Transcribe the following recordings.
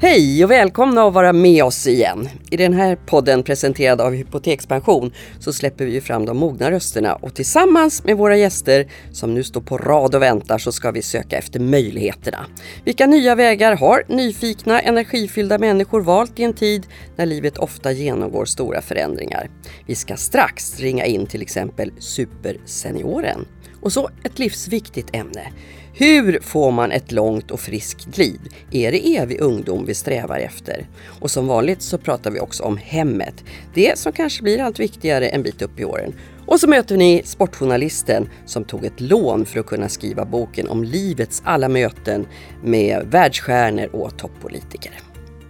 Hej och välkomna att vara med oss igen. I den här podden presenterad av Hypotekspension så släpper vi fram de mogna rösterna och tillsammans med våra gäster som nu står på rad och väntar så ska vi söka efter möjligheterna. Vilka nya vägar har nyfikna, energifyllda människor valt i en tid när livet ofta genomgår stora förändringar? Vi ska strax ringa in till exempel supersenioren. Och så ett livsviktigt ämne. Hur får man ett långt och friskt liv? Är det evig ungdom vi strävar efter? Och som vanligt så pratar vi också om hemmet. Det som kanske blir allt viktigare en bit upp i åren. Och så möter ni sportjournalisten som tog ett lån för att kunna skriva boken om livets alla möten med världsstjärnor och toppolitiker.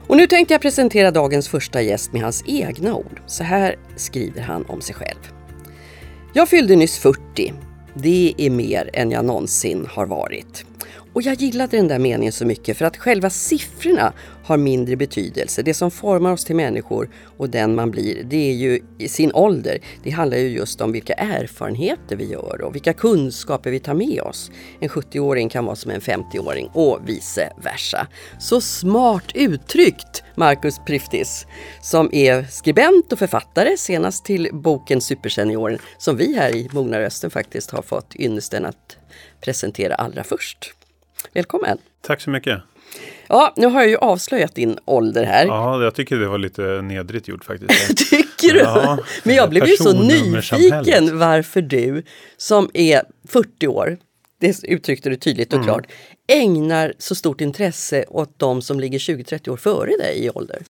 Och nu tänkte jag presentera dagens första gäst med hans egna ord. Så här skriver han om sig själv. Jag fyllde nyss 40 det är mer än jag någonsin har varit. Och jag gillade den där meningen så mycket för att själva siffrorna har mindre betydelse. Det som formar oss till människor och den man blir, det är ju i sin ålder. Det handlar ju just om vilka erfarenheter vi gör och vilka kunskaper vi tar med oss. En 70-åring kan vara som en 50-åring och vice versa. Så smart uttryckt, Marcus Priftis, som är skribent och författare, senast till boken Supersenioren, som vi här i Mogna Rösten faktiskt har fått ynnesten att presentera allra först. Välkommen! Tack så mycket! Ja, nu har jag ju avslöjat din ålder här. Ja, jag tycker det var lite nedrigt gjort faktiskt. tycker du? Ja, Men jag blev ju så nyfiken varför du som är 40 år, det uttryckte du tydligt och mm. klart, ägnar så stort intresse åt de som ligger 20-30 år före dig i ålder.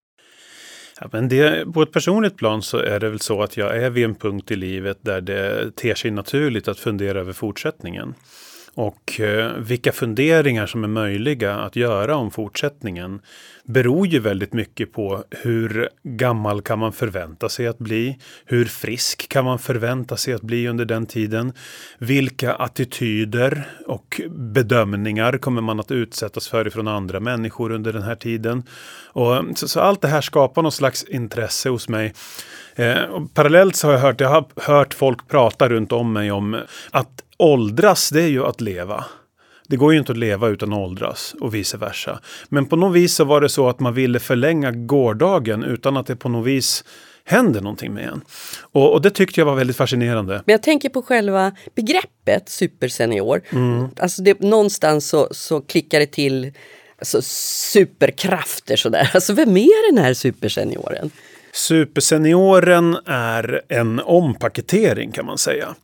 Ja, men det, på ett personligt plan så är det väl så att jag är vid en punkt i livet där det ter sig naturligt att fundera över fortsättningen. Och eh, vilka funderingar som är möjliga att göra om fortsättningen beror ju väldigt mycket på hur gammal kan man förvänta sig att bli? Hur frisk kan man förvänta sig att bli under den tiden? Vilka attityder och bedömningar kommer man att utsättas för ifrån andra människor under den här tiden? Och, så, så allt det här skapar någon slags intresse hos mig. Eh, parallellt så har jag hört, jag har hört folk prata runt om mig om att åldras, det är ju att leva. Det går ju inte att leva utan att åldras och vice versa. Men på något vis så var det så att man ville förlänga gårdagen utan att det på något vis händer någonting med en. Och, och, det tyckte jag var väldigt fascinerande. Men jag tänker på själva begreppet supersenior. Mm. Alltså det, någonstans så, så klickar det till alltså, superkrafter sådär. Alltså vem är den här supersenioren? Supersenioren är en ompaketering kan man säga.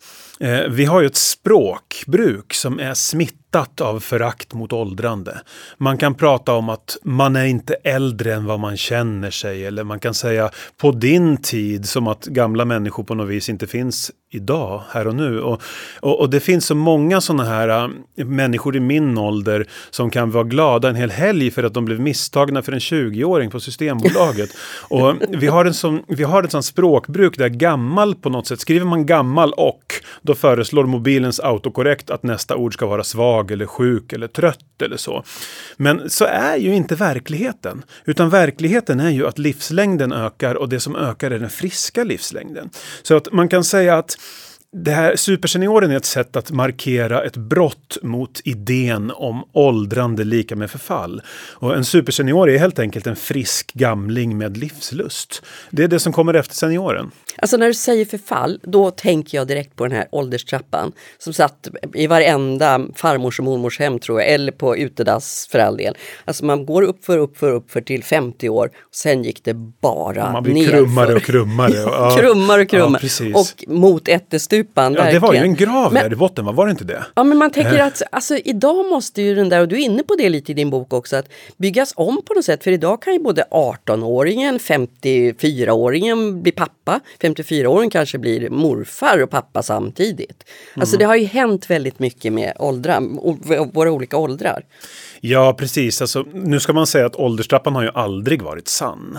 Eh, vi har ju ett språkbruk som är smittat av förakt mot åldrande. Man kan prata om att man är inte äldre än vad man känner sig eller man kan säga på din tid som att gamla människor på något vis inte finns idag, här och nu. Och, och, och det finns så många sådana här äh, människor i min ålder som kan vara glada en hel helg för att de blev misstagna för en 20-åring på Systembolaget. och vi har, en sån, vi har ett sånt språkbruk där gammal på något sätt, skriver man gammal och, då föreslår mobilens autokorrekt att nästa ord ska vara svag eller sjuk eller trött eller så. Men så är ju inte verkligheten, utan verkligheten är ju att livslängden ökar och det som ökar är den friska livslängden. Så att man kan säga att det här supersenioren är ett sätt att markera ett brott mot idén om åldrande lika med förfall. Och en supersenior är helt enkelt en frisk gamling med livslust. Det är det som kommer efter senioren. Alltså när du säger förfall, då tänker jag direkt på den här ålderstrappan som satt i varenda farmors och mormors hem tror jag, eller på utedass för all del. Alltså man går upp för upp för upp för till 50 år, och sen gick det bara Man blir nerför. krummare och krummare. ja, krummare och krummare. Ja, och mot ättestupan. Ja, det var ju en grav men, där i botten, var det inte det? Ja, men man tänker eh. att alltså, idag måste ju den där, och du är inne på det lite i din bok också, att byggas om på något sätt. För idag kan ju både 18-åringen, 54-åringen bli pappa, 54-åringen kanske blir morfar och pappa samtidigt. Alltså mm. det har ju hänt väldigt mycket med åldrar, våra olika åldrar. Ja, precis. Alltså, nu ska man säga att ålderstrappan har ju aldrig varit sann.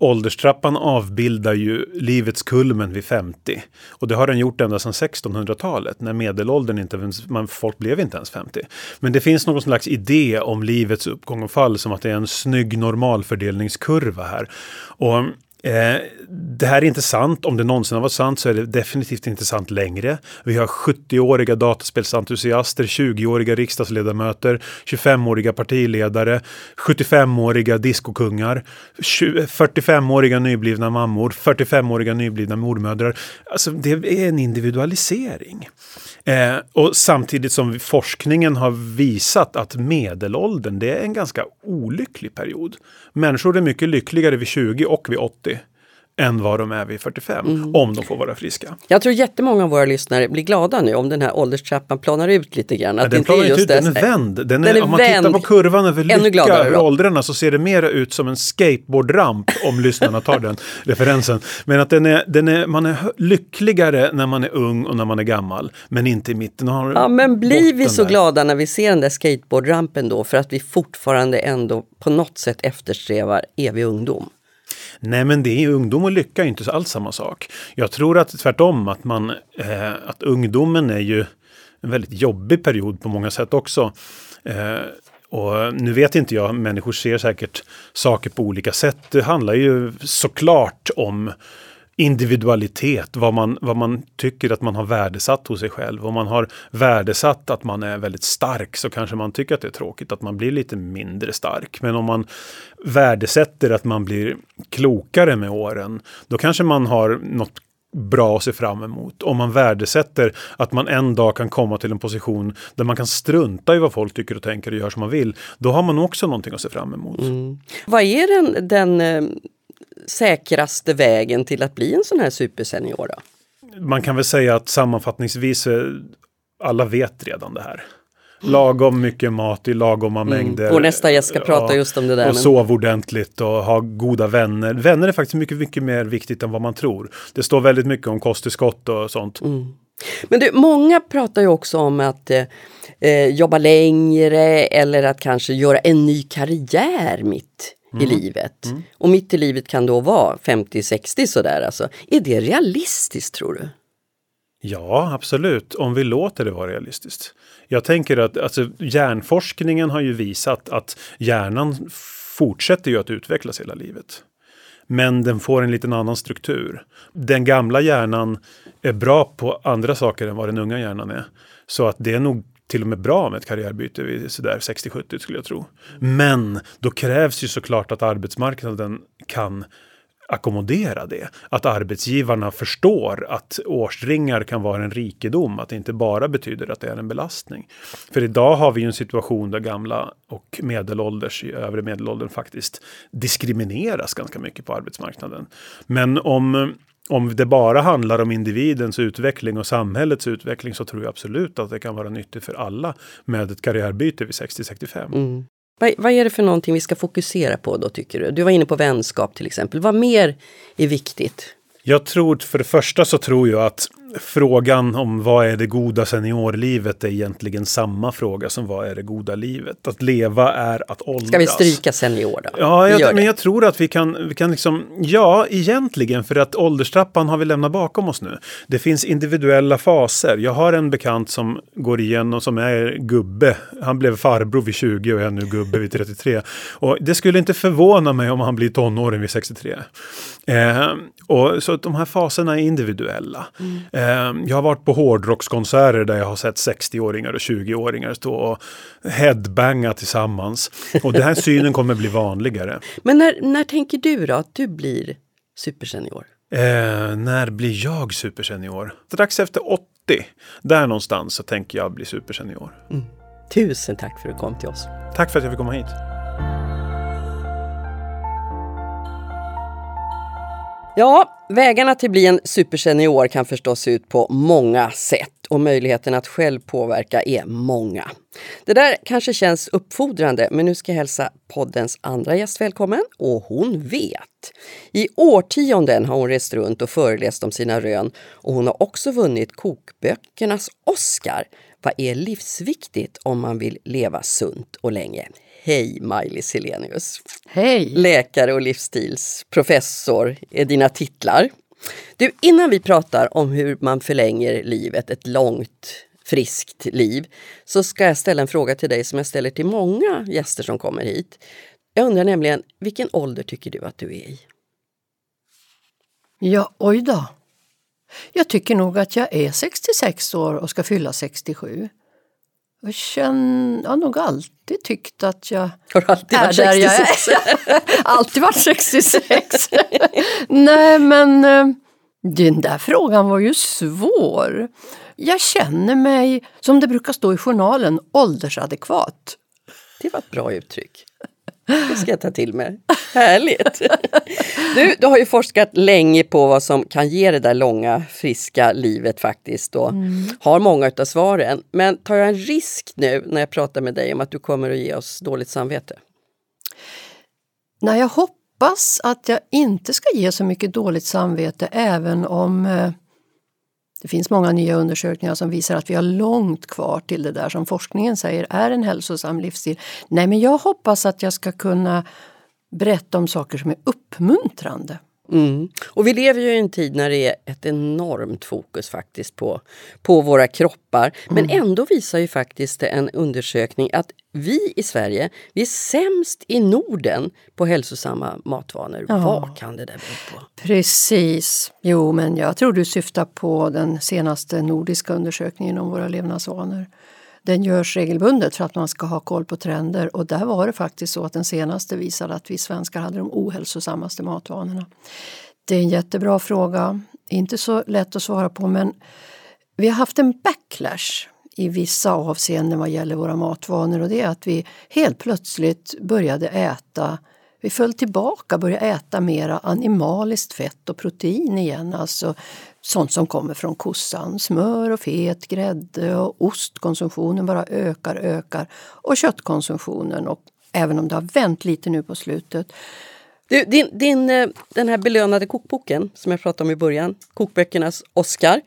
Ålderstrappan avbildar ju livets kulmen vid 50. Och det har den gjort ända sedan 1600-talet när medelåldern inte, man, folk blev inte ens 50. Men det finns någon slags idé om livets uppgång och fall som att det är en snygg normalfördelningskurva här. Och Eh, det här är inte sant. Om det någonsin har varit sant så är det definitivt inte sant längre. Vi har 70-åriga dataspelsentusiaster, 20-åriga riksdagsledamöter, 25-åriga partiledare, 75-åriga diskokungar, 45-åriga nyblivna mammor, 45-åriga nyblivna mormödrar. Alltså det är en individualisering. Eh, och samtidigt som forskningen har visat att medelåldern det är en ganska olycklig period. Människor är mycket lyckligare vid 20 och vid 80 än vad de är vid 45, mm. om de får vara friska. Jag tror jättemånga av våra lyssnare blir glada nu om den här ålderstrappan planar ut lite grann. Att ja, den planar inte ut, den är vänd. Den den är om man vänd. tittar på kurvan över lycka över åldrarna så ser det mer ut som en skateboardramp om lyssnarna tar den referensen. Men att den är, den är, man är lyckligare när man är ung och när man är gammal, men inte i mitten. Ja, men blir vi så där. glada när vi ser den där skateboardrampen då för att vi fortfarande ändå på något sätt eftersträvar evig ungdom? Nej, men det är ungdom och lycka är inte alls samma sak. Jag tror att tvärtom att man, eh, att ungdomen är ju en väldigt jobbig period på många sätt också. Eh, och nu vet inte jag, människor ser säkert saker på olika sätt. Det handlar ju såklart om individualitet, vad man, vad man tycker att man har värdesatt hos sig själv. Om man har värdesatt att man är väldigt stark så kanske man tycker att det är tråkigt att man blir lite mindre stark. Men om man värdesätter att man blir klokare med åren, då kanske man har något bra att se fram emot. Om man värdesätter att man en dag kan komma till en position där man kan strunta i vad folk tycker och tänker och gör som man vill, då har man också någonting att se fram emot. Mm. Vad är den, den eh, säkraste vägen till att bli en sån här supersenior? Då? Man kan väl säga att sammanfattningsvis, alla vet redan det här. Lagom mycket mat i lagoma mm. mängder. Vår nästa gäst ska prata ja, just om det där. Och men... sov ordentligt och ha goda vänner. Vänner är faktiskt mycket, mycket mer viktigt än vad man tror. Det står väldigt mycket om kosttillskott och sånt. Mm. Men du, många pratar ju också om att eh, eh jobba längre eller att kanske göra en ny karriär mitt mm. i livet. Mm. Och mitt i livet kan då vara 50-60 sådär alltså. Är det realistiskt tror du? Ja, absolut. Om vi låter det vara realistiskt. Jag tänker att alltså, hjärnforskningen har ju visat att hjärnan fortsätter ju att utvecklas hela livet. Men den får en liten annan struktur. Den gamla hjärnan är bra på andra saker än vad den unga hjärnan är. Så att det är nog till och med bra med ett karriärbyte vid sådär 60-70 skulle jag tro. Men då krävs ju såklart att arbetsmarknaden kan ackommodera det. Att arbetsgivarna förstår att årsringar kan vara en rikedom, att det inte bara betyder att det är en belastning. För idag har vi en situation där gamla och medelålders i övre medelåldern faktiskt diskrimineras ganska mycket på arbetsmarknaden. Men om om det bara handlar om individens utveckling och samhällets utveckling så tror jag absolut att det kan vara nyttigt för alla med ett karriärbyte vid 60-65. Mm. Vad, vad, är det för någonting vi ska fokusera på då tycker du? Du var inne på vänskap till exempel. Vad mer är viktigt? Jag tror för det första så tror jag att frågan om vad är det goda seniorlivet är egentligen samma fråga som vad är det goda livet. Att leva är att åldras. Ska vi stryka senior då? Ja, jag, men jag tror att vi kan, vi kan liksom, ja egentligen för att ålderstrappan har vi lämnat bakom oss nu. Det finns individuella faser. Jag har en bekant som går igenom, som är gubbe. Han blev farbror vid 20 och är nu gubbe vid 33. Och det skulle inte förvåna mig om han blir tonåring vid 63. Eh, och, så de här faserna är individuella. Mm. Eh, jag har varit på hårdrockskonserter där jag har sett 60-åringar och 20-åringar stå och headbanga tillsammans. Och den här synen kommer bli vanligare. Men när, när tänker du då att du blir supersenior? Eh, när blir jag supersenior? Strax efter 80. Där någonstans så tänker jag bli supersenior. Mm. Tusen tack för att du kom till oss. Tack för att jag fick komma hit. Ja, vägarna till bli en supersenior kan förstås se ut på många sätt och möjligheten att själv påverka är många. Det där kanske känns uppfordrande, men nu ska jag hälsa poddens andra gäst välkommen och hon vet. I årtionden har hon rest runt och föreläst om sina rön och hon har också vunnit kokböckernas Oscar. Vad är livsviktigt om man vill leva sunt och länge? Hej Maj-Lis Helenius! Hej! Läkare och livsstilsprofessor är dina titlar. Du, innan vi pratar om hur man förlänger livet, ett långt friskt liv, så ska jag ställa en fråga till dig som jag ställer till många gäster som kommer hit. Jag undrar nämligen, vilken ålder tycker du att du är i? Ja, oj då. Jag tycker nog att jag är 66 år och ska fylla 67. Jag, känner, jag har nog alltid tyckt att jag Har alltid varit är där jag är. 66? alltid varit 66. Nej men eh, den där frågan var ju svår. Jag känner mig, som det brukar stå i journalen, åldersadekvat. Det var ett bra uttryck. Det ska jag ta till mig. Härligt! Du, du har ju forskat länge på vad som kan ge det där långa, friska livet faktiskt och har många utav svaren. Men tar jag en risk nu när jag pratar med dig om att du kommer att ge oss dåligt samvete? Nej, jag hoppas att jag inte ska ge så mycket dåligt samvete även om eh, det finns många nya undersökningar som visar att vi har långt kvar till det där som forskningen säger är en hälsosam livsstil. Nej, men jag hoppas att jag ska kunna berätta om saker som är uppmuntrande. Mm. Och vi lever ju i en tid när det är ett enormt fokus faktiskt på, på våra kroppar. Men ändå visar ju faktiskt en undersökning att vi i Sverige, vi är sämst i Norden på hälsosamma matvanor. Ja. Vad kan det där bero på? Precis. Jo, men jag tror du syftar på den senaste nordiska undersökningen om våra levnadsvanor. Den görs regelbundet för att man ska ha koll på trender. Och där var det faktiskt så att den senaste visade att vi svenskar hade de ohälsosammaste matvanorna. Det är en jättebra fråga, inte så lätt att svara på men vi har haft en backlash i vissa avseenden vad gäller våra matvanor. Och det är att vi helt plötsligt började äta vi föll tillbaka, började äta mera animaliskt fett och protein igen, alltså sånt som kommer från kossan. Smör och fet, grädde och ostkonsumtionen bara ökar, ökar. Och köttkonsumtionen, och även om det har vänt lite nu på slutet. Du, din, din, eh, den här belönade kokboken som jag pratade om i början, Kokböckernas Oscar,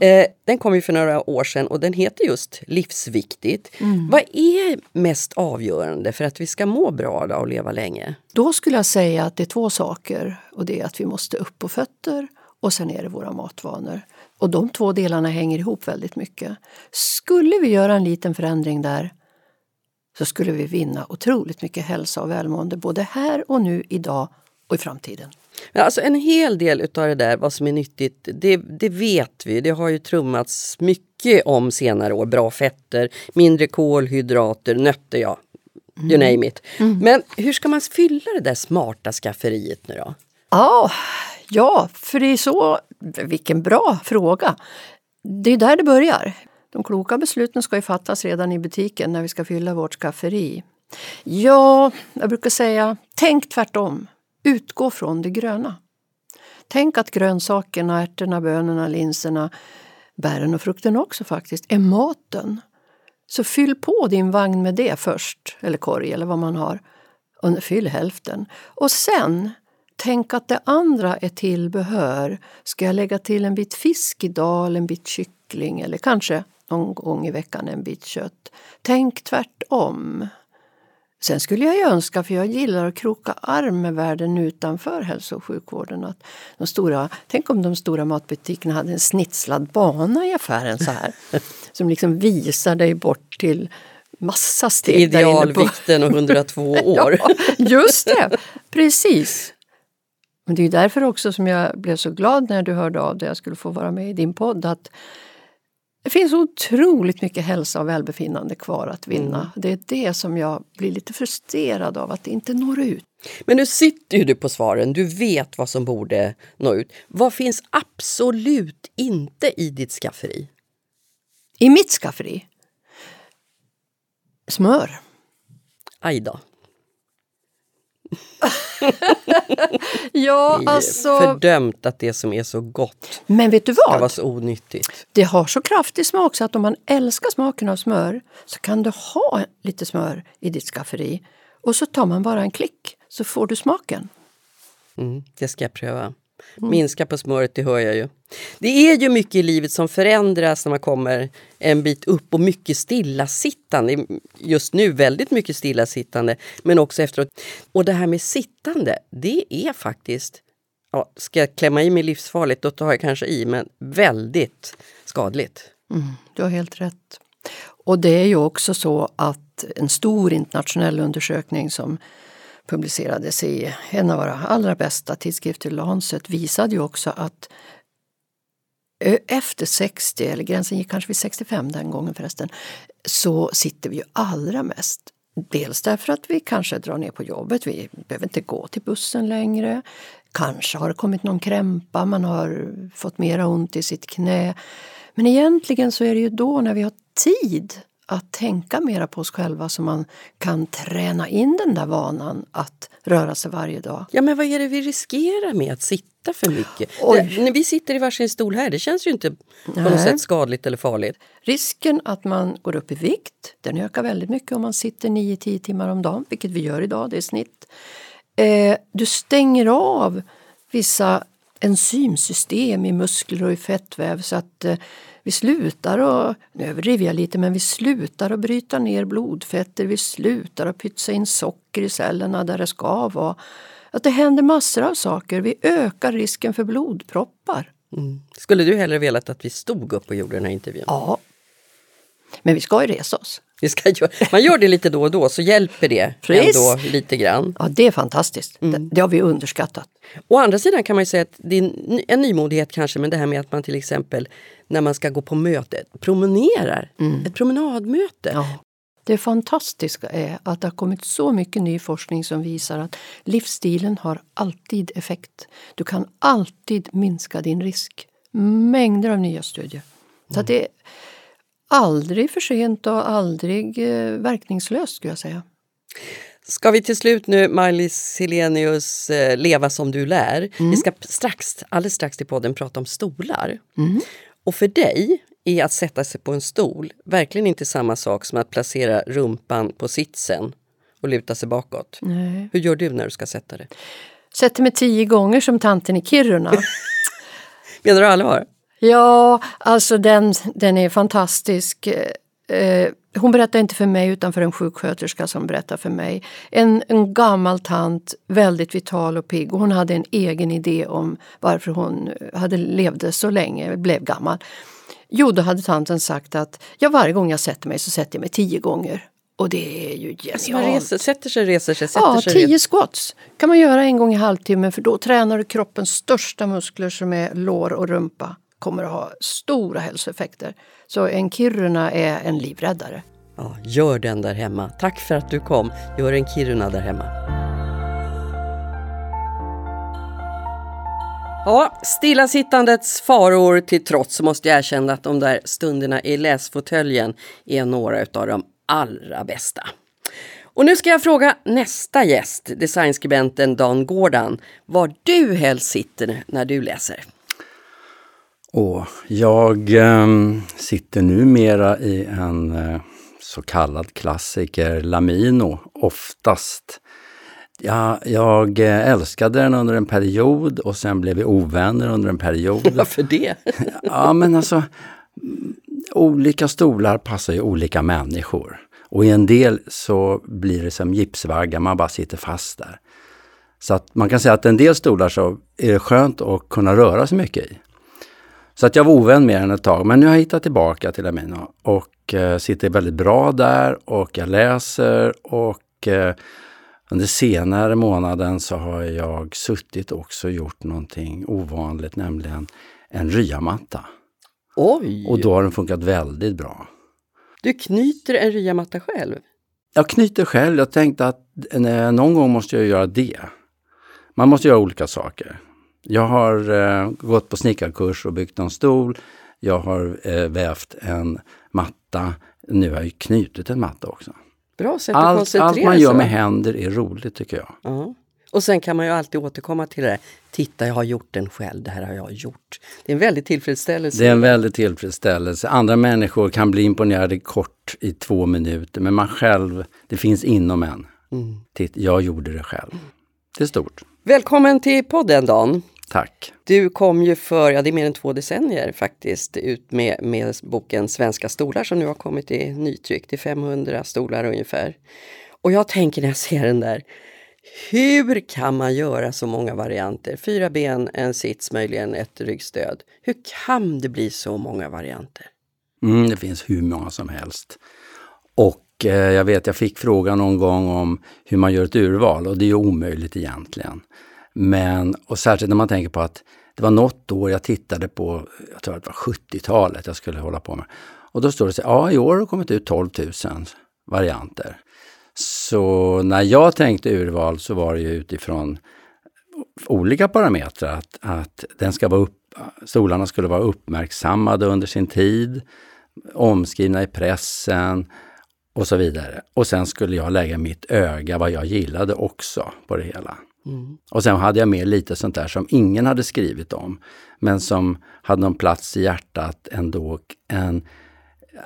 eh, den kom ju för några år sedan och den heter just Livsviktigt. Vad är mest avgörande för att vi ska må bra och leva länge? Då skulle jag säga att det är två saker och det är att vi måste upp på fötter och sen är det våra matvanor. Och de två delarna hänger ihop väldigt mycket. Skulle vi göra en liten förändring där så skulle vi vinna otroligt mycket hälsa och välmående både här och nu, idag och i framtiden. Men Alltså en hel del utav det där, vad som är nyttigt, det, det vet vi. Det har ju trummats mycket om senare år. Bra fetter, mindre kolhydrater, nötter, ja. You name it. Men hur ska man fylla det där smarta skafferiet nu då? Ja, ja, för det är så... Vilken bra fråga! Det är där det börjar. De kloka besluten ska ju fattas redan i butiken när vi ska fylla vårt skafferi. Ja, jag brukar säga tänk tvärtom. Utgå från det gröna. Tänk att grönsakerna, ärtorna, bönorna, linserna, bären och frukten också faktiskt, är maten. Så fyll på din vagn med det först, eller korg eller vad man har. Fyll hälften. Och sen, tänk att det andra är tillbehör. Ska jag lägga till en bit fisk idag eller en bit kyckling eller kanske någon gång i veckan en bit kött. Tänk tvärtom. Sen skulle jag ju önska, för jag gillar att kroka arm med världen utanför hälso och sjukvården. Att de stora, tänk om de stora matbutikerna hade en snitslad bana i affären så här. som liksom visar dig bort till massa steg. Idealvikten och 102 år. Ja, just det, precis. Men det är därför också som jag blev så glad när du hörde av dig jag skulle få vara med i din podd. Att det finns otroligt mycket hälsa och välbefinnande kvar att vinna. Det är det som jag blir lite frustrerad av, att det inte når ut. Men nu sitter ju du på svaren, du vet vad som borde nå ut. Vad finns absolut inte i ditt skafferi? I mitt skafferi, smör. Aj då. Ja, Det är alltså... fördömt att det som är så gott Men vet du ska vara vad? så onyttigt. Det har så kraftig smak så att om man älskar smaken av smör så kan du ha lite smör i ditt skafferi. Och så tar man bara en klick så får du smaken. Mm, det ska jag pröva. Minska på smöret, det hör jag ju. Det är ju mycket i livet som förändras när man kommer en bit upp och mycket stillasittande. Just nu väldigt mycket stillasittande, men också efteråt. Och det här med sittande, det är faktiskt, ja, ska jag klämma i mig livsfarligt, då tar jag kanske i, men väldigt skadligt. Mm, du har helt rätt. Och det är ju också så att en stor internationell undersökning som publicerades i en av våra allra bästa tidskrifter, Lancet, visade ju också att efter 60, eller gränsen gick kanske vid 65 den gången förresten, så sitter vi ju allra mest. Dels därför att vi kanske drar ner på jobbet, vi behöver inte gå till bussen längre. Kanske har det kommit någon krämpa, man har fått mera ont i sitt knä. Men egentligen så är det ju då när vi har tid att tänka mera på oss själva så man kan träna in den där vanan att röra sig varje dag. Ja, men vad är det vi riskerar med att sitta för mycket? Det, när vi sitter i varsin stol här, det känns ju inte på något sätt skadligt eller farligt. Risken att man går upp i vikt, den ökar väldigt mycket om man sitter 9-10 timmar om dagen, vilket vi gör idag, det är snitt. Eh, du stänger av vissa enzymsystem i muskler och i fettväv så att eh, vi slutar och, nu överdriver jag lite, men vi slutar att bryta ner blodfetter, vi slutar att pytsa in socker i cellerna där det ska vara. Att det händer massor av saker. Vi ökar risken för blodproppar. Mm. Skulle du hellre velat att vi stod upp och gjorde den här intervjun? Ja. Men vi ska ju resa oss. Vi ska göra, man gör det lite då och då så hjälper det ändå lite grann. Ja, det är fantastiskt. Mm. Det, det, har vi underskattat. Å andra sidan kan man ju säga att det är en nymodighet kanske, men det här med att man till exempel när man ska gå på möte promenerar. Mm. Ett promenadmöte. Ja. Det fantastiska är att det har kommit så mycket ny forskning som visar att livsstilen har alltid effekt. Du kan alltid minska din risk. Mängder av nya studier. Så mm. det aldrig för sent och aldrig eh, verkningslöst skulle jag säga. Ska vi till slut nu, Maj-Lis Helenius, eh, leva som du lär. Mm. Vi ska strax, alldeles strax till podden prata om stolar. Mm. Och för dig är att sätta sig på en stol verkligen inte samma sak som att placera rumpan på sitsen och luta sig bakåt. Nej. Hur gör du när du ska sätta dig? Sätter mig tio gånger som tanten i Kiruna. Menar du allvar? Ja, alltså den, den är fantastisk. Eh, hon berättar inte för mig utan för en sjuksköterska som berättar för mig. En, en gammal tant, väldigt vital och pigg. Hon hade en egen idé om varför hon hade levde så länge, blev gammal. Jo, då hade tanten sagt att ja, varje gång jag sätter mig så sätter jag mig tio gånger. Och det är ju genialt. Alltså man reser, sätter sig, reser sig, sätter ja, sig. tio squats kan man göra en gång i halvtimmen för då tränar du kroppens största muskler som är lår och rumpa. Kommer att ha stora hälsoeffekter. Så en Kiruna är en livräddare. Ja, gör den där hemma. Tack för att du kom. Gör en Kiruna där hemma. Ja, stillasittandets faror till trots så måste jag erkänna att de där stunderna i läsfåtöljen är några av de allra bästa. Och nu ska jag fråga nästa gäst, designskribenten Dan Gordon, var du helst sitter när du läser. Och jag eh, sitter numera i en eh, så kallad klassiker, Lamino, oftast. Ja, jag eh, älskade den under en period och sen blev vi ovänner under en period. Varför det? ja, men alltså olika stolar passar ju olika människor. Och i en del så blir det som gipsvaggar, man bara sitter fast där. Så att man kan säga att en del stolar så är det skönt att kunna röra sig mycket i. Så att jag var ovän med den ett tag, men nu har jag hittat tillbaka till Amino och eh, sitter väldigt bra där och jag läser och eh, under senare månaden så har jag suttit också och gjort någonting ovanligt, nämligen en ryamatta. Oj! Och då har den funkat väldigt bra. Du knyter en ryamatta själv? Jag knyter själv. Jag tänkte att eh, någon gång måste jag göra det. Man måste göra olika saker. Jag har eh, gått på snickarkurs och byggt en stol. Jag har eh, vävt en matta. Nu har jag knutit en matta också. Bra sätt att allt. Allt man gör med händer är roligt tycker jag. Uh -huh. Och sen kan man ju alltid återkomma till det. Titta, jag har gjort den själv. Det här har jag gjort. Det är en väldig tillfredsställelse. Det är en väldig tillfredsställelse. Andra människor kan bli imponerade kort i två minuter, men man själv, det finns inom en. Mm. Titta, jag gjorde det själv. Det är stort. Välkommen till podden Dan. Tack. Du kom ju för, ja det är mer än två decennier faktiskt, ut med, med boken Svenska stolar som nu har kommit i nytryck. Det är 500 stolar ungefär. Och jag tänker när jag ser den där, hur kan man göra så många varianter? Fyra ben, en sits, möjligen ett ryggstöd. Hur kan det bli så många varianter? Mm, det finns hur många som helst. Och eh, jag vet, jag fick frågan någon gång om hur man gör ett urval och det är ju omöjligt egentligen. Men, och särskilt när man tänker på att det var något år jag tittade på, jag tror att det var 70-talet jag skulle hålla på med. Och då står det så ja i år har det kommit ut 12 000 varianter. Så när jag tänkte urval så var det ju utifrån olika parametrar. Att, att den ska vara upp, stolarna skulle vara uppmärksammade under sin tid, omskrivna i pressen och så vidare. Och sen skulle jag lägga mitt öga, vad jag gillade också på det hela. Mm. Och sen hade jag med lite sånt där som ingen hade skrivit om, men som hade någon plats i hjärtat ändå. En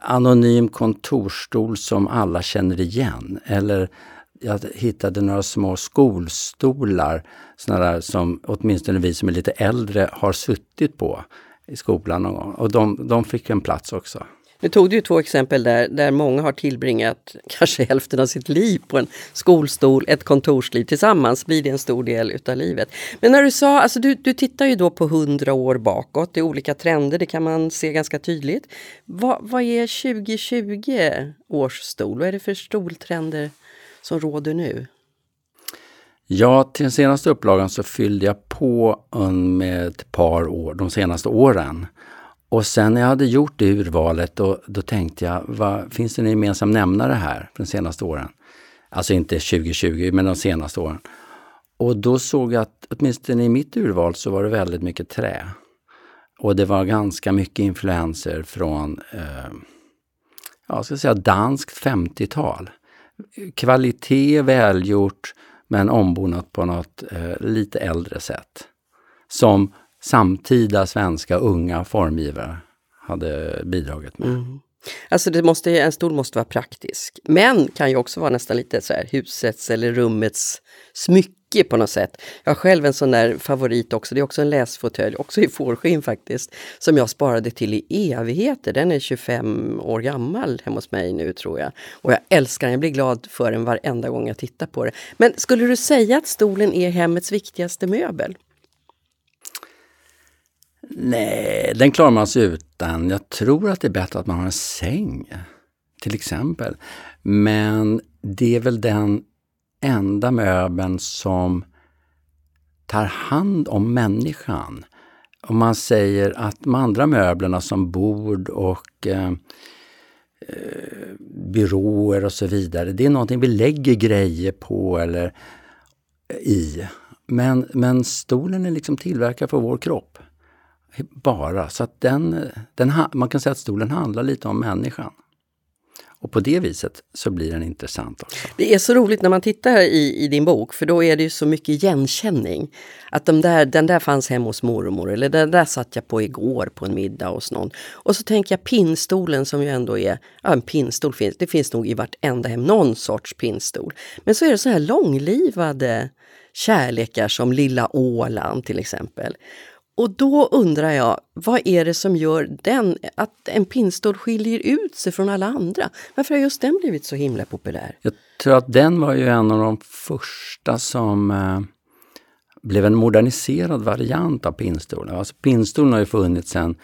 anonym kontorstol som alla känner igen. Eller jag hittade några små skolstolar, såna där som åtminstone vi som är lite äldre har suttit på i skolan någon gång. Och de, de fick en plats också. Nu tog du ju två exempel där, där många har tillbringat kanske hälften av sitt liv på en skolstol, ett kontorsliv. Tillsammans blir det en stor del utav livet. Men när du sa, alltså du, du tittar ju då på hundra år bakåt, det är olika trender, det kan man se ganska tydligt. Vad, vad är 2020 års stol? Vad är det för stoltrender som råder nu? Ja, till den senaste upplagan så fyllde jag på med ett par år, de senaste åren. Och sen när jag hade gjort det urvalet, då, då tänkte jag, vad, finns det en gemensam nämnare här för de senaste åren? Alltså inte 2020, men de senaste åren. Och då såg jag att åtminstone i mitt urval så var det väldigt mycket trä. Och det var ganska mycket influenser från, eh, jag ska säga danskt 50-tal. Kvalitet, välgjort, men ombonat på något eh, lite äldre sätt. Som samtida svenska unga formgivare hade bidragit med. Mm. Alltså det måste, en stol måste vara praktisk, men kan ju också vara nästan lite så här husets eller rummets smycke på något sätt. Jag har själv en sån där favorit också, det är också en läsfåtölj, också i fårskinn faktiskt, som jag sparade till i evigheter. Den är 25 år gammal hemma hos mig nu tror jag. Och jag älskar den, jag blir glad för den varenda gång jag tittar på den. Men skulle du säga att stolen är hemmets viktigaste möbel? Nej, den klarar man sig utan. Jag tror att det är bättre att man har en säng, till exempel. Men det är väl den enda möbeln som tar hand om människan. Om man säger att de andra möblerna som bord och eh, eh byråer och så vidare, det är någonting vi lägger grejer på eller eh, i. Men, men stolen är liksom tillverkad för vår kropp. Bara. Så att den, den, man kan säga att stolen handlar lite om människan. Och på det viset så blir den intressant också. Det är så roligt när man tittar i, i din bok för då är det ju så mycket igenkänning. Att de där, den där fanns hemma hos mormor eller den där satt jag på igår på en middag hos någon. Och så tänker jag pinnstolen som ju ändå är, ja en pinnstol finns, det finns nog i vartenda hem någon sorts pinnstol. Men så är det så här långlivade kärlekar som Lilla Åland till exempel. Och då undrar jag, vad är det som gör den, att en pinnstol skiljer ut sig från alla andra? Varför har just den blivit så himla populär? Jag tror att den var ju en av de första som eh, blev en moderniserad variant av pinnstolen. Alltså pinnstolen har ju funnits sedan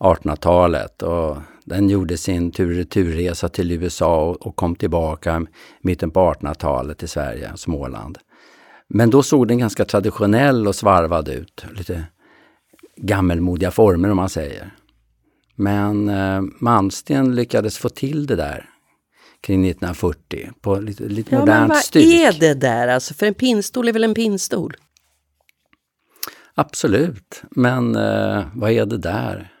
1800-talet och den gjorde sin tur returresa till USA och, och kom tillbaka i mitten på 1800-talet till Sverige, Småland. Men då såg den ganska traditionell och svarvad ut. Lite gammelmodiga former om man säger. Men eh, Malmsten lyckades få till det där kring 1940 på lite, lite ja, modernt men vad styck. är det där alltså? För en pinnstol är väl en pinnstol? Absolut, men eh, vad är det där?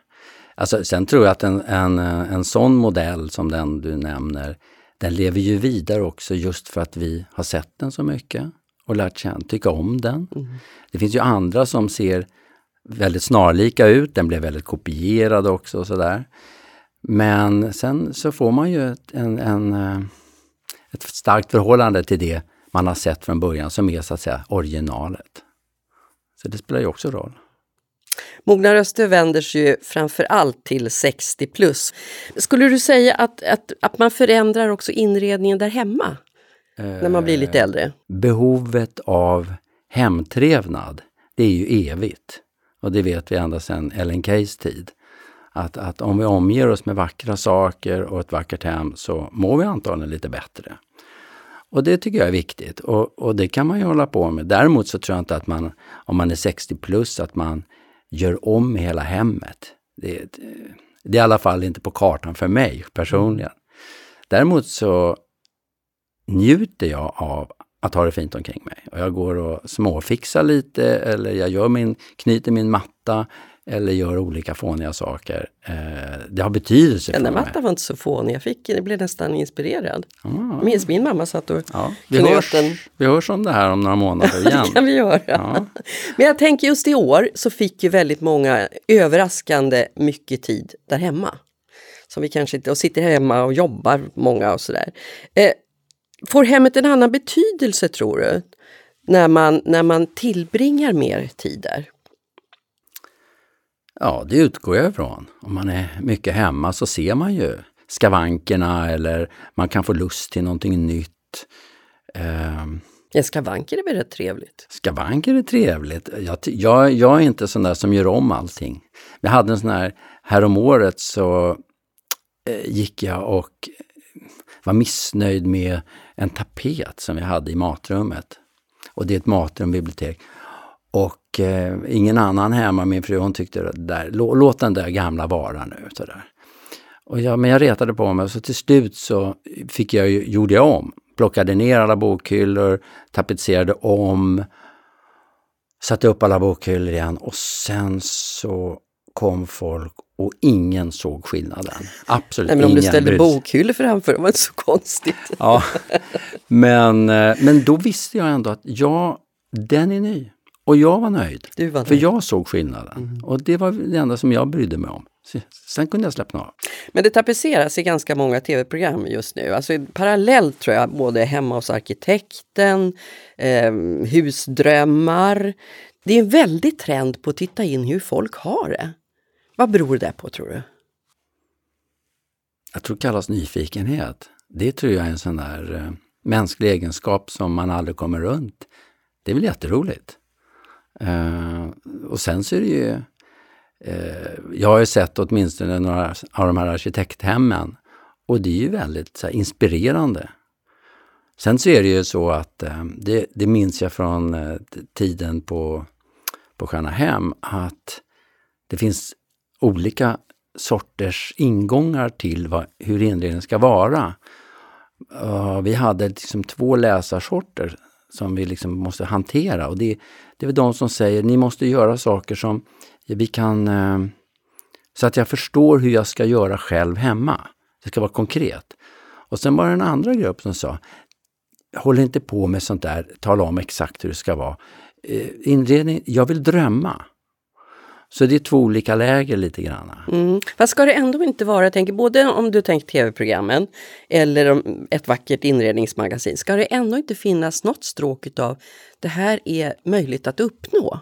Alltså, sen tror jag att en, en, en sån modell som den du nämner, den lever ju vidare också just för att vi har sett den så mycket och lärt känna, tycka om den. Mm. Det finns ju andra som ser väldigt snarlika ut, den blev väldigt kopierad också och sådär. Men sen så får man ju ett, en, en, eh, ett starkt förhållande till det man har sett från början som är så att säga originalet. Så det spelar ju också roll. Mogna röster vänder sig ju framför allt till 60 plus. Skulle du säga att, att, att man förändrar också inredningen där hemma? Eh, när man blir lite äldre? Behovet av hemtrevnad, det är ju evigt. Och det vet vi ända sedan Ellen Keys tid. Att, att om vi omger oss med vackra saker och ett vackert hem så mår vi antagligen lite bättre. Och det tycker jag är viktigt och, och det kan man ju hålla på med. Däremot så tror jag inte att man, om man är 60 plus, att man gör om hela hemmet. Det, det är i alla fall inte på kartan för mig personligen. Däremot så njuter jag av att ha det fint omkring mig. Och jag går och småfixar lite eller jag gör min, knyter min matta eller gör olika fåniga saker. Eh, det har betydelse Den där för mig. mattan var inte så fånig, jag, fick, jag blev nästan inspirerad. Ah. Minns min mamma satt och Ja, vi, hörs, den. vi hörs om det här om några månader igen. Det kan vi göra. Ja. Men jag tänker just i år så fick ju väldigt många överraskande mycket tid där hemma. Som vi kanske inte, och sitter hemma och jobbar många och sådär. Eh, får hemmet en annan betydelse tror du? När man, när man tillbringar mer tid där? Ja, det utgår jag ifrån. Om man är mycket hemma så ser man ju skavankerna eller man kan få lust till någonting nytt. Eh, Ja, skavanker är väl rätt trevligt? skavanker är trevligt. Jag, jag, jag är inte sån där som gör om allting. Vi hade en sån här, häromåret så eh, gick jag och var missnöjd med en tapet som vi hade i matrummet. Och det är ett matrumbibliotek. Och eh, ingen annan hemma, min fru, hon tyckte där, låt den där gamla vara nu. Så där. Och jag, men jag retade på mig så till slut så fick jag, gjorde jag om. Plockade ner alla bokhyllor, tapetserade om, satte upp alla bokhyllor igen och sen så kom folk och ingen såg skillnaden. Absolut Nej, men om ingen. du ställde bokhyllor framför, det var inte så konstigt. Ja, men, eh, men då visste jag ändå att ja, den är ny. Och jag var nöjd. Var För nöjd. jag såg skillnaden. Och det var det enda som jag brydde mig om. Sen kunde jag släppa av. Men det tapetseras i ganska många tv-program just nu. Alltså parallellt tror jag, både Hemma hos arkitekten, eh, Husdrömmar. Det är en väldig trend på att titta in hur folk har det. Vad beror det på tror du? Jag tror det kallas nyfikenhet. Det tror jag är en sån där eh, mänsklig egenskap som man aldrig kommer runt. Det är väl jätteroligt. Eh, och sen så är det ju, eh, jag har ju sett åtminstone några av de här arkitekthemmen och det är ju väldigt så här, inspirerande. Sen så är det ju så att, det, det minns jag från tiden på, på Stjärna Hem, att det finns olika sorters ingångar till vad, hur inredningen ska vara. Uh, vi hade liksom två läsarsorter som vi liksom måste hantera och det, det är väl de som säger ni måste göra saker som vi kan uh, så att jag förstår hur jag ska göra själv hemma. Det ska vara konkret. Och sen var det en andra grupp som sa håll inte på med sånt där, tala om exakt hur det ska vara. Uh, inredning, jag vill drömma. Så det är två olika läger lite grann. Mm. Fast ska det ändå inte vara, jag tänker både om du tänker tv-programmen eller ett vackert inredningsmagasin, ska det ändå inte finnas något stråk utav det här är möjligt att uppnå?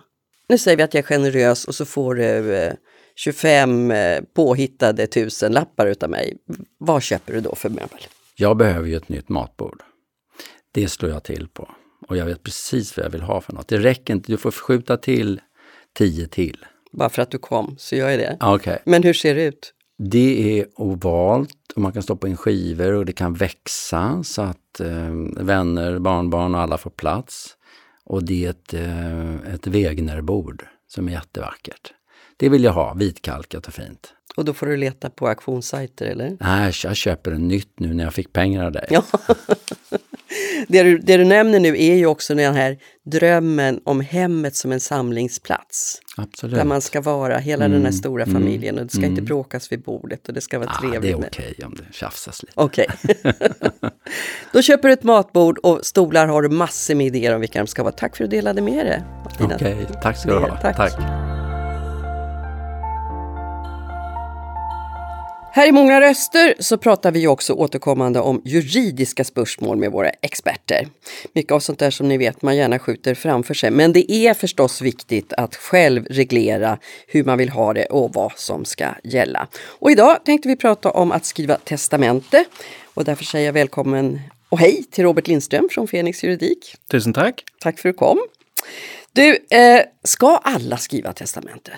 Nu säger vi att jag är generös och så får du eh, 25 eh, påhittade tusenlappar utav mig. Vad köper du då för möbel? Jag behöver ju ett nytt matbord. Det slår jag till på. Och jag vet precis vad jag vill ha för något. Det räcker inte, du får skjuta till tio till. Bara för att du kom, så gör jag det. Okej. Men hur ser det ut? Det är ovalt och man kan stoppa in skivor och det kan växa så att eh, vänner, barnbarn och alla får plats. Och det är ett, eh, ett Wegenerbord som är jättevackert. Det vill jag ha, vitkalkat och fint. Och då får du leta på auktionssajter eller? Nej, jag köper en nytt nu när jag fick pengar av dig. Ja. det, du, det du nämner nu är ju också den här drömmen om hemmet som en samlingsplats. Absolut. Där man ska vara, hela den här stora familjen och det ska inte bråkas vid bordet och det ska vara det trevligt. är med- okej om det tjafsas lite. Okej. Då köper du ett matbord och stolar har du massor med idéer om vilka de ska vara. Tack för att du delade med dig. Okej, tack ska du ha. Tack. tack. Här i Många röster så pratar vi också återkommande om juridiska spörsmål med våra experter. Mycket av sånt där som ni vet man gärna skjuter framför sig. Men det är förstås viktigt att själv reglera hur man vill ha det och vad som ska gälla. Och idag tänkte vi prata om att skriva testamente. Och därför säger jag välkommen och hej till Robert Lindström från Fenix Juridik. Tusen tack. Tack för att du kom. Du, eh, ska alla skriva testamente?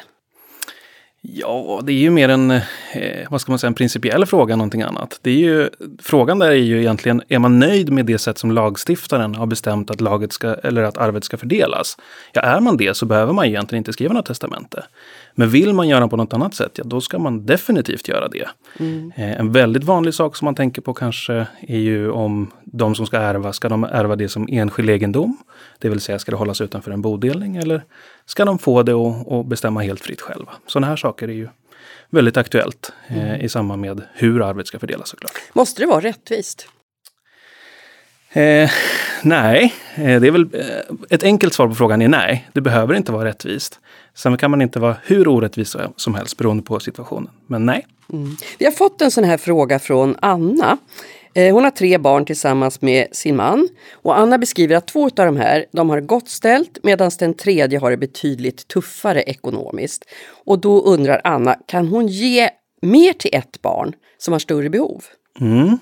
Ja, det är ju mer en, eh, vad ska man säga, en principiell fråga än någonting annat. Det är ju, frågan där är ju egentligen, är man nöjd med det sätt som lagstiftaren har bestämt att, laget ska, eller att arvet ska fördelas? Ja, är man det så behöver man egentligen inte skriva något testamente. Men vill man göra på något annat sätt, ja då ska man definitivt göra det. Mm. Eh, en väldigt vanlig sak som man tänker på kanske är ju om de som ska ärva, ska de ärva det som enskild egendom? Det vill säga, ska det hållas utanför en bodelning eller ska de få det och, och bestämma helt fritt själva? Sådana här saker är ju väldigt aktuellt eh, mm. i samband med hur arvet ska fördelas såklart. Måste det vara rättvist? Eh, nej, eh, det är väl eh, ett enkelt svar på frågan är nej. Det behöver inte vara rättvist. Sen kan man inte vara hur orättvis som helst beroende på situationen. Men nej. Mm. Vi har fått en sån här fråga från Anna. Eh, hon har tre barn tillsammans med sin man. Och Anna beskriver att två av de här de har gott ställt medan den tredje har det betydligt tuffare ekonomiskt. Och då undrar Anna, kan hon ge mer till ett barn som har större behov? Mm.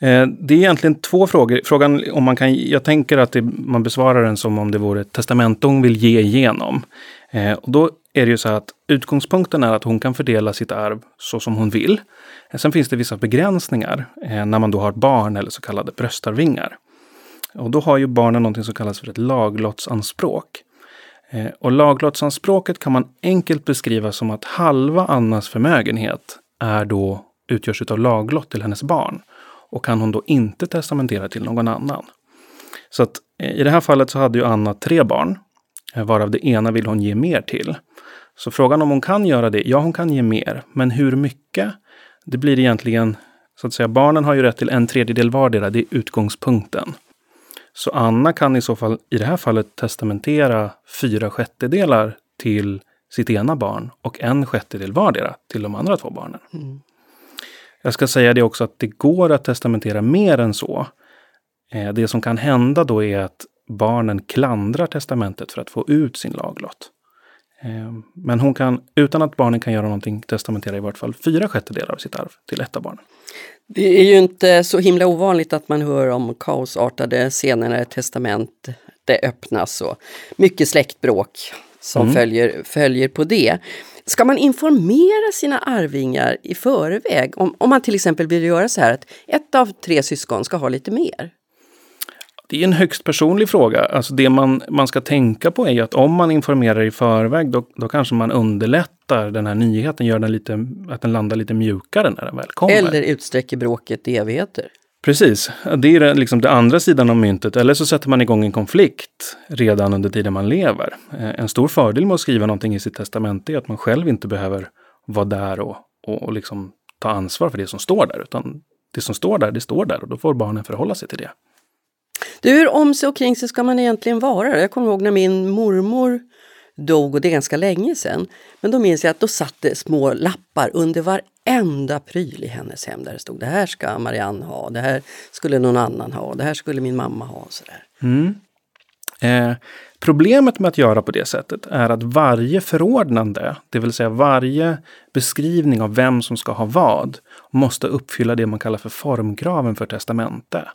Eh, det är egentligen två frågor. Frågan om man kan, jag tänker att det, man besvarar den som om det vore ett testamente hon vill ge igenom. Eh, och då är det ju så att utgångspunkten är att hon kan fördela sitt arv så som hon vill. Eh, sen finns det vissa begränsningar eh, när man då har barn eller så kallade bröstarvingar. Och då har ju barnen någonting som kallas för ett laglottsanspråk. Eh, och laglottsanspråket kan man enkelt beskriva som att halva Annas förmögenhet är då utgörs av laglott till hennes barn. Och kan hon då inte testamentera till någon annan. Så att eh, i det här fallet så hade ju Anna tre barn varav det ena vill hon ge mer till. Så frågan om hon kan göra det? Ja, hon kan ge mer. Men hur mycket? Det blir egentligen, så att säga, barnen har ju rätt till en tredjedel vardera. Det är utgångspunkten. Så Anna kan i så fall, i det här fallet, testamentera fyra sjättedelar till sitt ena barn och en sjättedel vardera till de andra två barnen. Mm. Jag ska säga det också att det går att testamentera mer än så. Eh, det som kan hända då är att barnen klandrar testamentet för att få ut sin laglott. Ehm, men hon kan, utan att barnen kan göra någonting, testamentera i vart fall fyra sjättedelar av sitt arv till ett av barnen. Det är ju inte så himla ovanligt att man hör om kaosartade scener när ett testament det öppnas och mycket släktbråk som mm. följer, följer på det. Ska man informera sina arvingar i förväg? Om, om man till exempel vill göra så här att ett av tre syskon ska ha lite mer? Det är en högst personlig fråga. Alltså det man, man ska tänka på är ju att om man informerar i förväg, då, då kanske man underlättar den här nyheten, gör den lite, att den landar lite mjukare när den väl kommer. Eller utsträcker bråket i evigheter. Precis, det är liksom den andra sidan av myntet. Eller så sätter man igång en konflikt redan under tiden man lever. Eh, en stor fördel med att skriva någonting i sitt testamente är att man själv inte behöver vara där och, och, och liksom ta ansvar för det som står där. Utan det som står där, det står där och då får barnen förhålla sig till det. Du, hur om sig och kring sig ska man egentligen vara? Jag kommer ihåg när min mormor dog, och det är ganska länge sedan. Men då minns jag att då satt det små lappar under varenda pryl i hennes hem där det stod det här ska Marianne ha, det här skulle någon annan ha, det här skulle min mamma ha. Och sådär. Mm. Eh, problemet med att göra på det sättet är att varje förordnande, det vill säga varje beskrivning av vem som ska ha vad, måste uppfylla det man kallar för formkraven för testamente.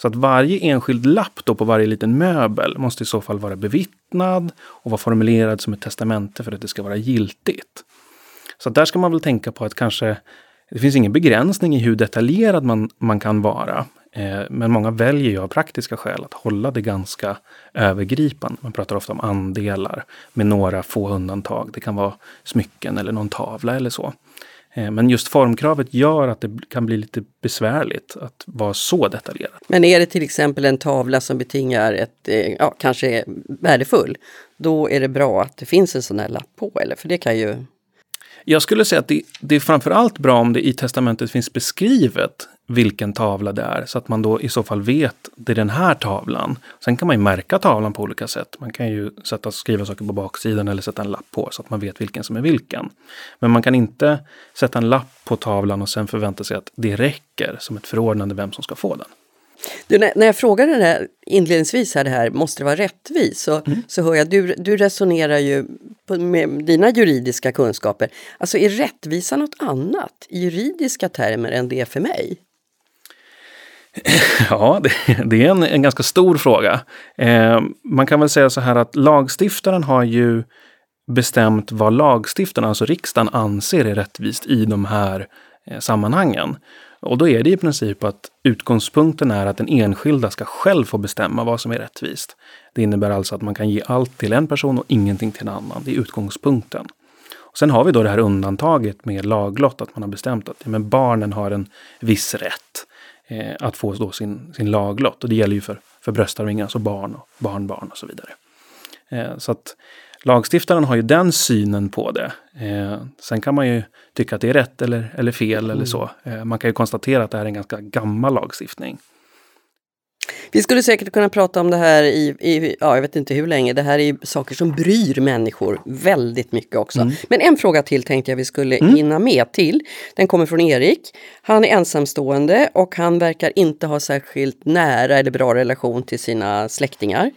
Så att varje enskild lapp då på varje liten möbel måste i så fall vara bevittnad och vara formulerad som ett testamente för att det ska vara giltigt. Så där ska man väl tänka på att kanske det finns ingen begränsning i hur detaljerad man, man kan vara. Eh, men många väljer ju av praktiska skäl att hålla det ganska övergripande. Man pratar ofta om andelar med några få undantag. Det kan vara smycken eller någon tavla eller så. Eh, men just formkravet gör att det kan bli lite besvärligt att vara så detaljerad. Men är det till exempel en tavla som betingar ett, eh, ja, kanske är värdefull, då är det bra att det finns en sån här lapp på, eller? För det kan ju... Jag skulle säga att det, det är framförallt bra om det i testamentet finns beskrivet vilken tavla det är så att man då i så fall vet det är den här tavlan. Sen kan man ju märka tavlan på olika sätt. Man kan ju sätta, skriva saker på baksidan eller sätta en lapp på så att man vet vilken som är vilken. Men man kan inte sätta en lapp på tavlan och sen förvänta sig att det räcker som ett förordnande vem som ska få den. Du, när, när jag frågade det här, inledningsvis här, det här, måste det vara rättvist? Så, mm. så hör jag, du, du resonerar ju på, med dina juridiska kunskaper. Alltså är rättvisa något annat i juridiska termer än det är för mig? Ja, det, det är en, en, ganska stor fråga. Eh, man kan väl säga så här att lagstiftaren har ju bestämt vad lagstiftarna, alltså riksdagen, anser är rättvist i de här eh, sammanhangen. Och då är det i princip att utgångspunkten är att den enskilda ska själv få bestämma vad som är rättvist. Det innebär alltså att man kan ge allt till en person och ingenting till en annan. Det är utgångspunkten. Och sen har vi då det här undantaget med laglott, att man har bestämt att ja, men barnen har en viss rätt eh, att få då sin, sin laglott. Och det gäller ju för, för bröstarvingar, alltså barn och barnbarn och så vidare. Eh, så att lagstiftaren har ju den synen på det. Eh, sen kan man ju tycka att det är rätt eller, eller fel mm. eller så. Eh, man kan ju konstatera att det här är en ganska gammal lagstiftning. Vi skulle säkert kunna prata om det här i, i, ja, jag vet inte hur länge. Det här är saker som bryr människor väldigt mycket också. Mm. Men en fråga till tänkte jag vi skulle mm. hinna med till. Den kommer från Erik. Han är ensamstående och han verkar inte ha särskilt nära eller bra relation till sina släktingar.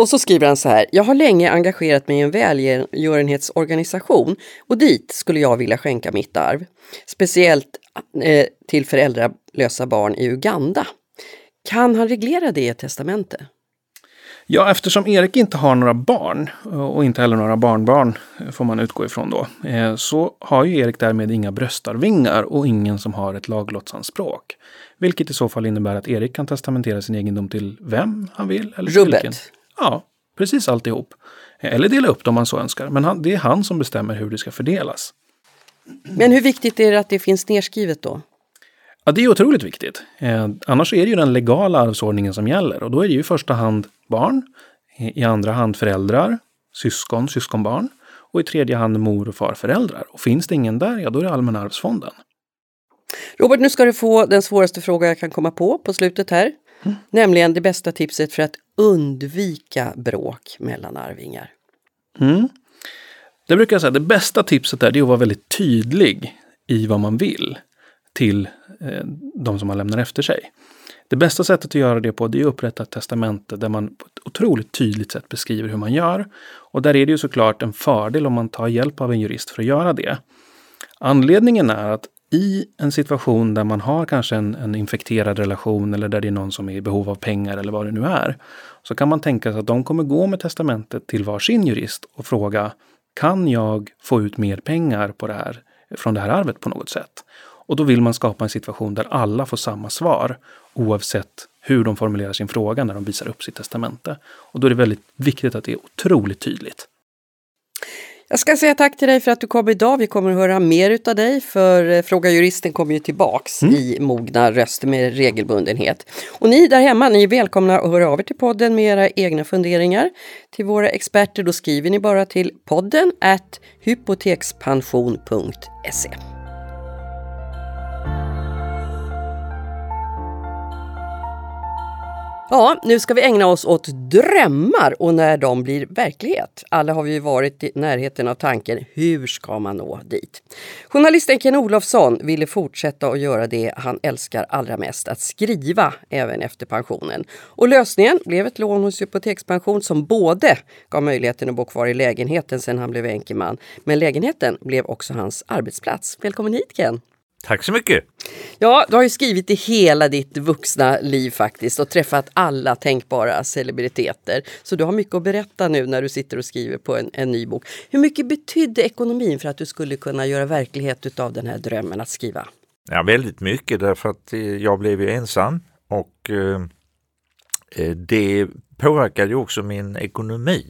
Och så skriver han så här. Jag har länge engagerat mig i en välgörenhetsorganisation och dit skulle jag vilja skänka mitt arv. Speciellt eh, till föräldralösa barn i Uganda. Kan han reglera det i ett testamente? Ja, eftersom Erik inte har några barn och inte heller några barnbarn får man utgå ifrån då, eh, så har ju Erik därmed inga bröstarvingar och ingen som har ett laglotsanspråk. Vilket i så fall innebär att Erik kan testamentera sin egendom till vem han vill. Eller Rubbet. Ja, precis alltihop. Eller dela upp dem om man så önskar. Men han, det är han som bestämmer hur det ska fördelas. Men hur viktigt är det att det finns nedskrivet då? Ja, det är otroligt viktigt. Eh, annars är det ju den legala arvsordningen som gäller och då är det ju i första hand barn, i andra hand föräldrar, syskon, syskonbarn och i tredje hand mor och farföräldrar. Och finns det ingen där, ja då är det Allmänna arvsfonden. Robert, nu ska du få den svåraste fråga jag kan komma på på slutet här. Mm. Nämligen det bästa tipset för att undvika bråk mellan arvingar. Mm. Det brukar jag säga, det bästa tipset är, det är att vara väldigt tydlig i vad man vill till eh, de som man lämnar efter sig. Det bästa sättet att göra det på det är att upprätta ett testamente där man på ett otroligt tydligt sätt beskriver hur man gör. Och där är det ju såklart en fördel om man tar hjälp av en jurist för att göra det. Anledningen är att i en situation där man har kanske en, en, infekterad relation eller där det är någon som är i behov av pengar eller vad det nu är. Så kan man tänka sig att de kommer gå med testamentet till varsin jurist och fråga Kan jag få ut mer pengar på det här, från det här arvet på något sätt? Och då vill man skapa en situation där alla får samma svar oavsett hur de formulerar sin fråga när de visar upp sitt testamente. Och då är det väldigt viktigt att det är otroligt tydligt. Jag ska säga tack till dig för att du kom idag. Vi kommer att höra mer utav dig för eh, Fråga Juristen kommer ju tillbaks mm. i mogna röster med regelbundenhet. Och ni där hemma, ni är välkomna att höra av er till podden med era egna funderingar. Till våra experter, då skriver ni bara till podden at hypotekspension.se. Ja, nu ska vi ägna oss åt drömmar och när de blir verklighet. Alla har vi varit i närheten av tanken, hur ska man nå dit? Journalisten Ken Olofsson ville fortsätta att göra det han älskar allra mest, att skriva även efter pensionen. Och lösningen blev ett lån hos Hypotekspension som både gav möjligheten att bo kvar i lägenheten sen han blev enkeman, men lägenheten blev också hans arbetsplats. Välkommen hit Ken! Tack så mycket! Ja, du har ju skrivit i hela ditt vuxna liv faktiskt och träffat alla tänkbara celebriteter. Så du har mycket att berätta nu när du sitter och skriver på en, en ny bok. Hur mycket betydde ekonomin för att du skulle kunna göra verklighet av den här drömmen att skriva? Ja, väldigt mycket därför att eh, jag blev ju ensam och eh, eh, det påverkade ju också min ekonomi.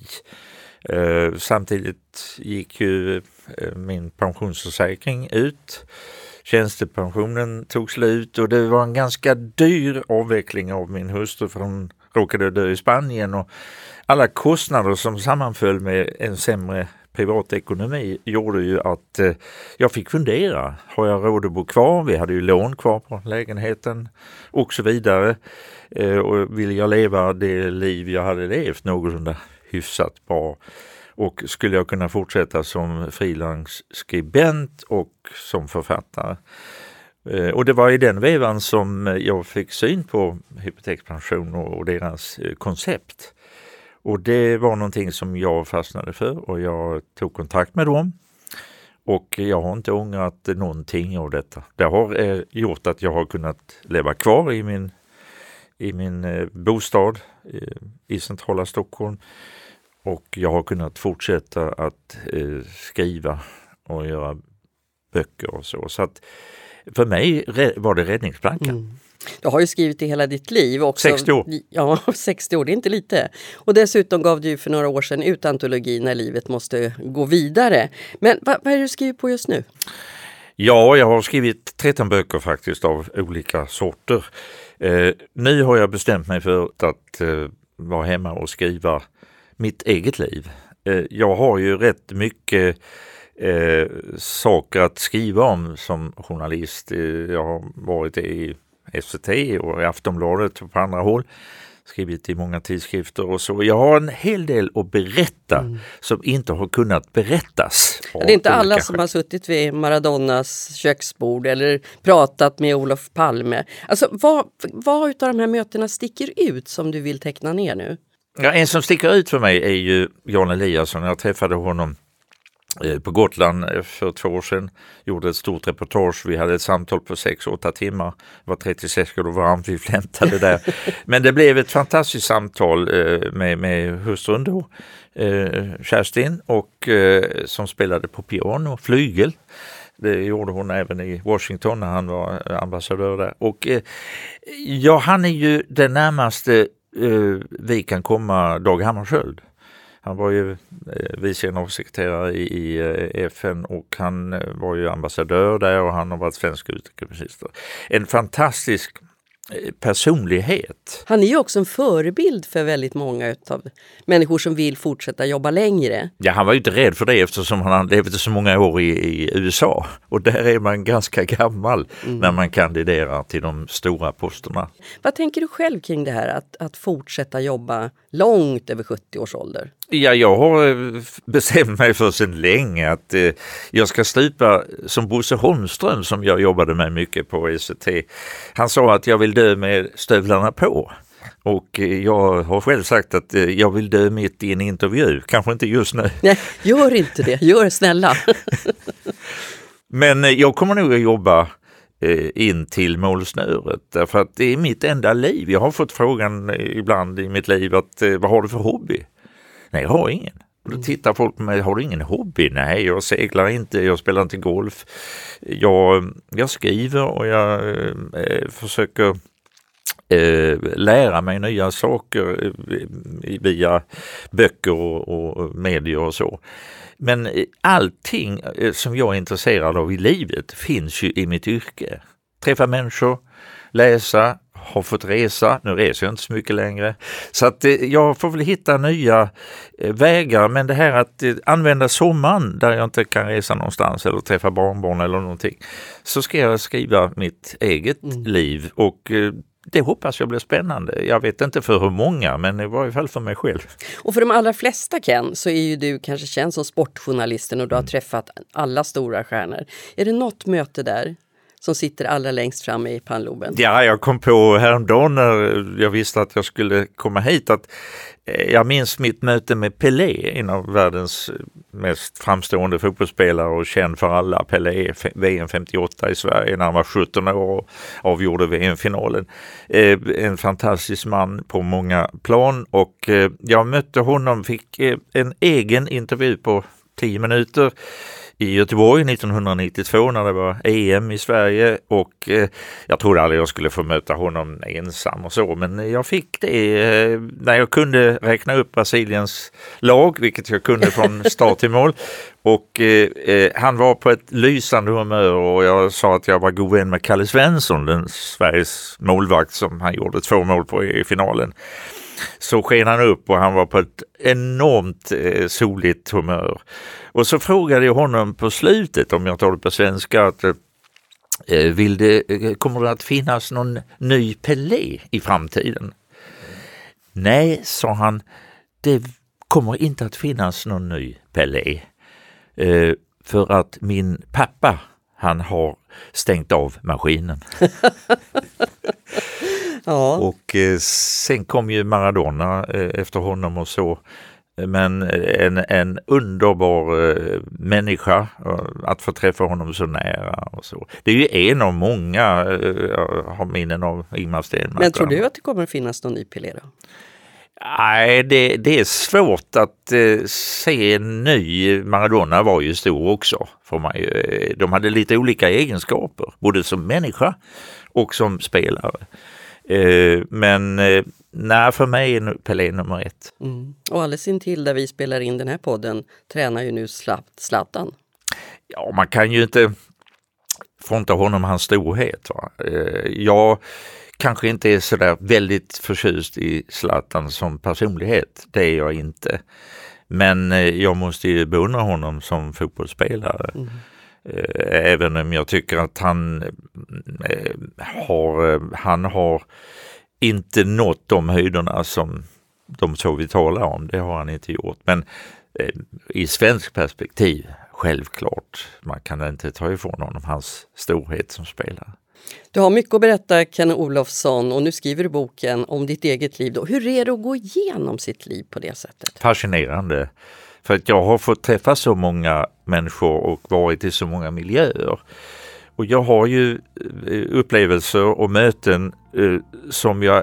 Eh, samtidigt gick ju eh, min pensionsförsäkring ut tjänstepensionen tog slut och det var en ganska dyr avveckling av min hustru för hon råkade dö i Spanien och alla kostnader som sammanföll med en sämre privatekonomi gjorde ju att eh, jag fick fundera. Har jag råd att bo kvar? Vi hade ju lån kvar på lägenheten och så vidare. Eh, och vill jag leva det liv jag hade levt någorlunda hyfsat bra? Och skulle jag kunna fortsätta som frilansskribent och som författare? Eh, och det var i den vevan som jag fick syn på hypotekspension och deras eh, koncept. Och det var någonting som jag fastnade för och jag tog kontakt med dem. Och jag har inte ångrat någonting av detta. Det har eh, gjort att jag har kunnat leva kvar i min, i min bostad i centrala Stockholm och jag har kunnat fortsätta att eh, skriva och göra böcker och så. Så att för mig var det räddningsplankan. Mm. Du har ju skrivit det hela ditt liv. Också. 60 år. Ja, 60 år, det är inte lite. Och dessutom gav du för några år sedan ut antologin När livet måste gå vidare. Men vad, vad är det du skriver på just nu? Ja, jag har skrivit 13 böcker faktiskt av olika sorter. Eh, nu har jag bestämt mig för att eh, vara hemma och skriva mitt eget liv. Eh, jag har ju rätt mycket eh, saker att skriva om som journalist. Eh, jag har varit i SVT och i Aftonbladet och på andra håll skrivit i många tidskrifter och så. Jag har en hel del att berätta mm. som inte har kunnat berättas. Det är inte alla som har suttit vid Maradonas köksbord eller pratat med Olof Palme. Alltså, vad, vad av de här mötena sticker ut som du vill teckna ner nu? Ja, en som sticker ut för mig är ju Jan Eliasson. Jag träffade honom Eh, på Gotland eh, för två år sedan. Gjorde ett stort reportage. Vi hade ett samtal på 6-8 timmar. Det var 36 grader varmt, vi flämtade där. Men det blev ett fantastiskt samtal eh, med, med hustrun då, Kerstin, och, som spelade på piano, flygel. Det gjorde hon även i Washington när han var ambassadör där. Och ja, han är ju den närmaste Eh, vi kan komma Dag Hammarskjöld. Han var ju eh, vice generalsekreterare i, i eh, FN och han eh, var ju ambassadör där och han har varit svensk utrikesminister. En fantastisk personlighet. Han är ju också en förebild för väldigt många av människor som vill fortsätta jobba längre. Ja, han var ju inte rädd för det eftersom han levde så många år i, i USA och där är man ganska gammal mm. när man kandiderar till de stora posterna. Vad tänker du själv kring det här att, att fortsätta jobba långt över 70 års ålder? Ja, jag har eh, bestämt mig för sedan länge att eh, jag ska stupa som Bosse Holmström som jag jobbade med mycket på ECT. Han sa att jag vill dö med stövlarna på. Och eh, jag har själv sagt att eh, jag vill dö mitt i en intervju, kanske inte just nu. Nej, gör inte det, gör snälla. Men jag kommer nog att jobba in till målsnöret därför att det är mitt enda liv. Jag har fått frågan ibland i mitt liv att vad har du för hobby? Nej, jag har ingen. då mm. tittar folk på mig, har du ingen hobby? Nej, jag seglar inte, jag spelar inte golf. Jag, jag skriver och jag eh, försöker eh, lära mig nya saker eh, via böcker och, och medier och så. Men allting eh, som jag är intresserad av i livet finns ju i mitt yrke. Träffa människor, läsa, har fått resa. Nu reser jag inte så mycket längre. Så att eh, jag får väl hitta nya eh, vägar. Men det här att använda sommaren där jag inte kan resa någonstans eller träffa barnbarn eller någonting. Så ska jag skriva mitt eget mm. liv och det hoppas jag blir spännande. Jag vet inte för hur många, men i varje fall för mig själv. Och för de allra flesta Ken, så är ju du kanske känd som sportjournalisten och du har mm. träffat alla stora stjärnor. Är det något möte där som sitter allra längst fram i pannloben? Ja, jag kom på häromdagen när jag visste att jag skulle komma hit att eh, jag minns mitt möte med Pelé, en av världens mest framstående fotbollsspelare och känd för alla. Pelé, VM 58 i Sverige när han var 17 år och avgjorde VM-finalen. Eh, en fantastisk man på många plan och eh, jag mötte honom, fick en egen intervju på 10 minuter i Göteborg 1992 när det var EM i Sverige och eh, jag trodde aldrig jag skulle få möta honom ensam och så men jag fick det eh, när jag kunde räkna upp Brasiliens lag, vilket jag kunde från start till mål. Och eh, eh, han var på ett lysande humör och jag sa att jag var god vän med Kalle Svensson, den Sveriges målvakt som han gjorde två mål på i finalen så sken han upp och han var på ett enormt eh, soligt humör. Och så frågade jag honom på slutet, om jag tar det på svenska, att eh, eh vill det, eh, kommer det att finnas någon ny Pelé i framtiden? Nej, sa han, det kommer inte att finnas någon ny Pelé. Eh, för att min pappa, han har stängt av maskinen. Ja. Och eh, sen kom ju Maradona eh, efter honom och så. Men en, en underbar eh, människa, att få träffa honom så nära och så. Det är ju en av många, jag har minnen av Ingmar Stenmark. Men tror du att det kommer att finnas någon ny Pelé då? Nej, det, det är svårt att eh, se en ny. Maradona var ju stor också. Får man eh, de hade lite olika egenskaper, både som människa och som spelare. Eh, men eh, nej, för mig är Pelé nummer ett. Mm. Och alldeles intill där vi spelar in den här podden tränar ju nu Zlatan. Ja, man kan ju inte fronta honom hans storhet. Va? Eh, jag kanske inte är sådär väldigt förtjust i Zlatan som personlighet. Det är jag inte. Men jag måste ju beundra honom som fotbollsspelare. Mm. Eh, även om jag tycker att han eh, har, han har inte nått de höjderna som de två vi talar om. Det har han inte gjort. Men i svensk perspektiv, självklart, man kan inte ta ifrån honom hans storhet som spelare. Du har mycket att berätta, Ken Olofsson, och nu skriver du boken om ditt eget liv. Då. Hur är det att gå igenom sitt liv på det sättet? Fascinerande. För att jag har fått träffa så många människor och varit i så många miljöer. Och jag har ju eh, upplevelser och möten eh, som jag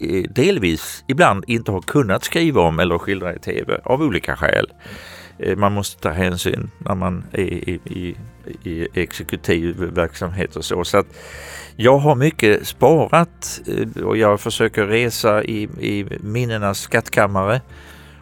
eh, delvis ibland inte har kunnat skriva om eller skildra i tv av olika skäl. Man måste ta hänsyn när man är i, i, i exekutiv verksamhet och så. så att jag har mycket sparat och jag försöker resa i, i minnenas skattkammare.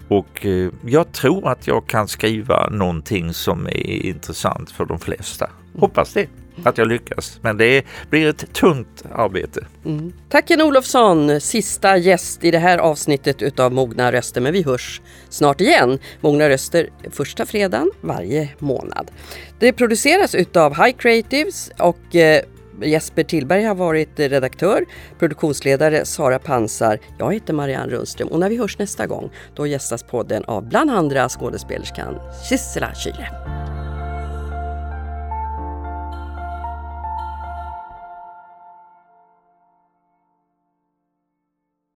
Och eh, jag tror att jag kan skriva någonting som är intressant för de flesta. Hoppas det att jag lyckas. Men det blir ett tungt arbete. Mm. Tack Ken Olofsson, sista gäst i det här avsnittet utav Mogna röster. Men vi hörs snart igen. Mogna röster första fredagen varje månad. Det produceras utav High Creatives och eh, Jesper Tillberg har varit redaktör, produktionsledare Sara Pansar. Jag heter Marianne Rundström och när vi hörs nästa gång då gästas podden av bland andra skådespelerskan Sissela Kyle.